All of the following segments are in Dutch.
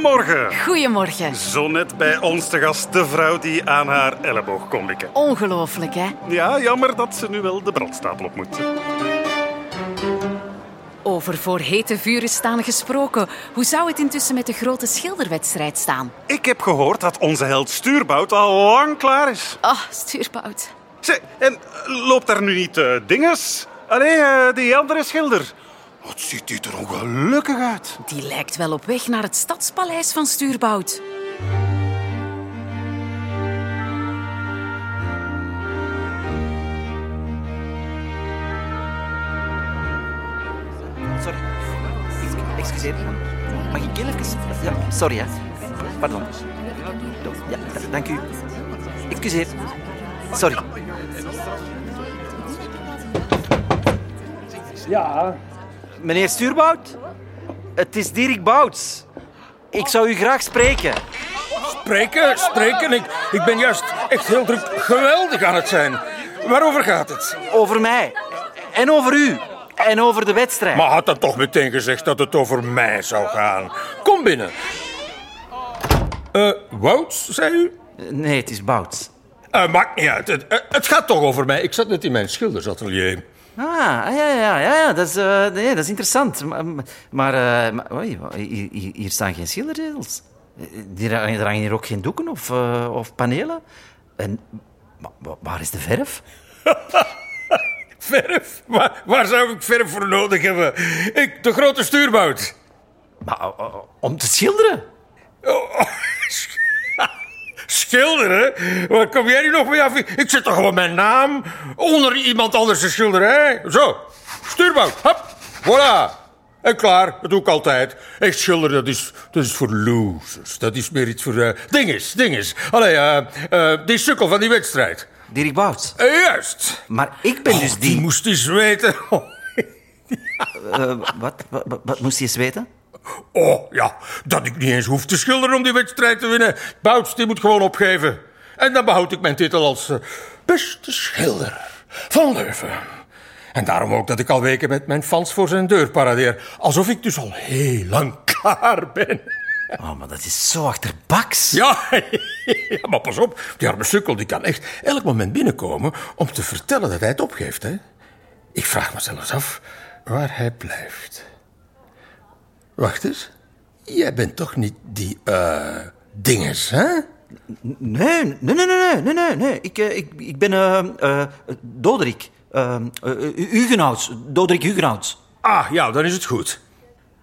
Goedemorgen. Goedemorgen. Zo net bij ons te gast de vrouw die aan haar elleboog kon likken. Ongelooflijk, hè? Ja, jammer dat ze nu wel de brandstapel op moet. Over voor hete vuren staan gesproken. Hoe zou het intussen met de grote schilderwedstrijd staan? Ik heb gehoord dat onze held Stuurbout al lang klaar is. Ah, stuurbout. Zeg, en loopt daar nu niet eh, dinges? Allee, eh, die andere schilder. Wat ziet die er ongelukkig uit. Die lijkt wel op weg naar het stadspaleis van Stuurbout. Sorry. Ex- Excuseer. Mag ik even... Ja, sorry, hè. Pardon. Ja, dank u. Excuseer. Sorry. Ja, Meneer Stuurbout? Het is Dirk Bouts. Ik zou u graag spreken. spreken, spreken. Ik, ik ben juist echt heel druk geweldig aan het zijn. Waarover gaat het? Over mij. En over u. En over de wedstrijd. Maar had dan toch meteen gezegd dat het over mij zou gaan. Kom binnen. Eh, Wouts, zei u? Nee, het is Bouts. Eh, maakt niet uit. Het, eh, het gaat toch over mij. Ik zat net in mijn schildersatelier. Ah, ja, ja, ja, ja dat, is, eh, nee, dat is interessant. Maar, maar, eh, maar oei, hier, staan geen schilderregels. Er hangen er hier ook geen doeken of, eh, of panelen. En wa- wa- waar is de verf? Verf? Waar, waar zou ik verf voor nodig hebben? Ik, de grote stuurbout. Maar, om te schilderen? Oh, Schilderen? Waar kom jij nu nog mee af? Ik zet toch gewoon mijn naam onder iemand anders' schilderij? Zo, stuurbout, hop, voilà. En klaar, dat doe ik altijd. Echt schilderen, dat is, dat is voor losers. Dat is meer iets voor... eh dinges, dinges. Allee, eh, eh, die sukkel van die wedstrijd. Dirk Bouts. Juist. Maar ik ben dus Oh, die die... moest eens weten. wat, wat, wat, wat moest je eens weten? Oh, ja, dat ik niet eens hoef te schilderen om die wedstrijd te winnen. Bouts, die moet gewoon opgeven. En dan behoud ik mijn titel als eh, beste schilder van Leuven. En daarom ook dat ik al weken met mijn fans voor zijn deur paradeer. Alsof ik dus al heel lang klaar ben. Oh, maar dat is zo achterbaks. Ja, ja, maar pas op. Die arme sukkel die kan echt elk moment binnenkomen om te vertellen dat hij het opgeeft. Hè? Ik vraag me zelfs af waar hij blijft. Wacht eens. Jij bent toch niet die, eh, dinges, hè? Nee, nee, nee, nee, nee, nee, nee. Ik, eh, ik, ik ben eh eh Doderik. Eh, eh, Hugenhouts. Doderik Hugenhouts. Ah, ja, dan is het goed.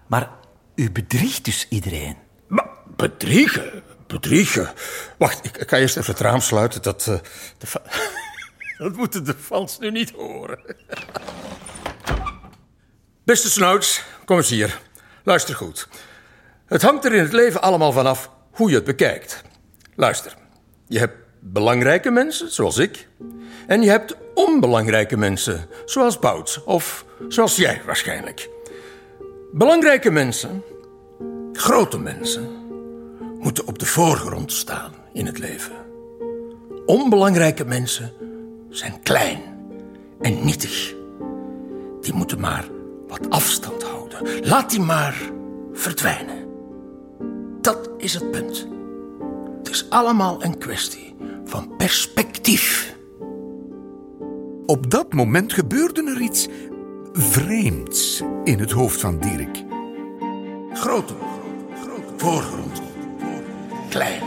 Maar u bedriegt dus iedereen. Maar bedriegen? Bedriegen? Wacht, ik, ik ga eerst even het raam sluiten. Dat, eh, de fa- dat moeten de fans nu niet horen. Beste snouts, kom eens hier. Luister goed. Het hangt er in het leven allemaal vanaf hoe je het bekijkt. Luister, je hebt belangrijke mensen, zoals ik. En je hebt onbelangrijke mensen, zoals Bouts. Of zoals jij waarschijnlijk. Belangrijke mensen Grote mensen moeten op de voorgrond staan in het leven. Onbelangrijke mensen zijn klein en nietig. Die moeten maar wat afstand Laat die maar verdwijnen. Dat is het punt. Het is allemaal een kwestie van perspectief. Op dat moment gebeurde er iets vreemds in het hoofd van Dirk. Grote, voorgrond. Klein,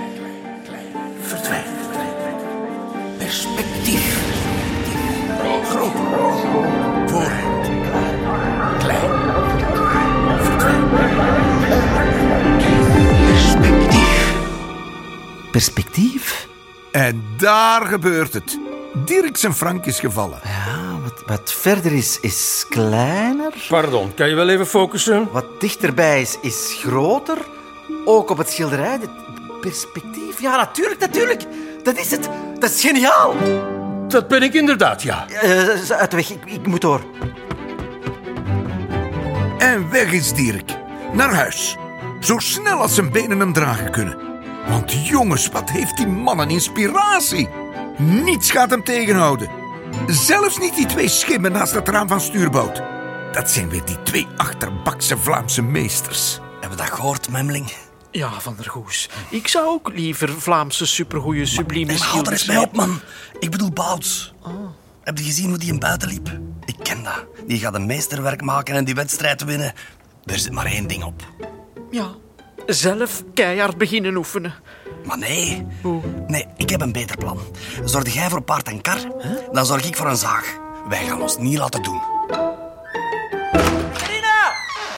verdwijnen. Perspectief? En daar gebeurt het. Dirk zijn frank is gevallen. Ja, wat, wat verder is, is kleiner. Pardon, kan je wel even focussen? Wat dichterbij is, is groter. Ook op het schilderij. Het perspectief. Ja, natuurlijk, natuurlijk. Dat is het. Dat is geniaal. Dat ben ik inderdaad, ja. Eh, uit de weg, ik, ik moet door. En weg is Dirk. Naar huis. Zo snel als zijn benen hem dragen kunnen. Want jongens, wat heeft die man een inspiratie. Niets gaat hem tegenhouden. Zelfs niet die twee schimmen naast het raam van stuurboot. Dat zijn weer die twee achterbakse Vlaamse meesters. Hebben we dat gehoord, Memling? Ja, Van der Goes. Ik zou ook liever Vlaamse supergoeie sublieme maar hou er schilders eens mee op, man. Ik bedoel Bouts. Heb je gezien hoe die in buiten liep? Ik ken dat. Die gaat een meesterwerk maken en die wedstrijd winnen. Er zit maar één ding op. Ja, zelf keihard beginnen oefenen. Maar nee. Nee, ik heb een beter plan. Zorg jij voor paard en kar, dan zorg ik voor een zaag. Wij gaan ons niet laten doen.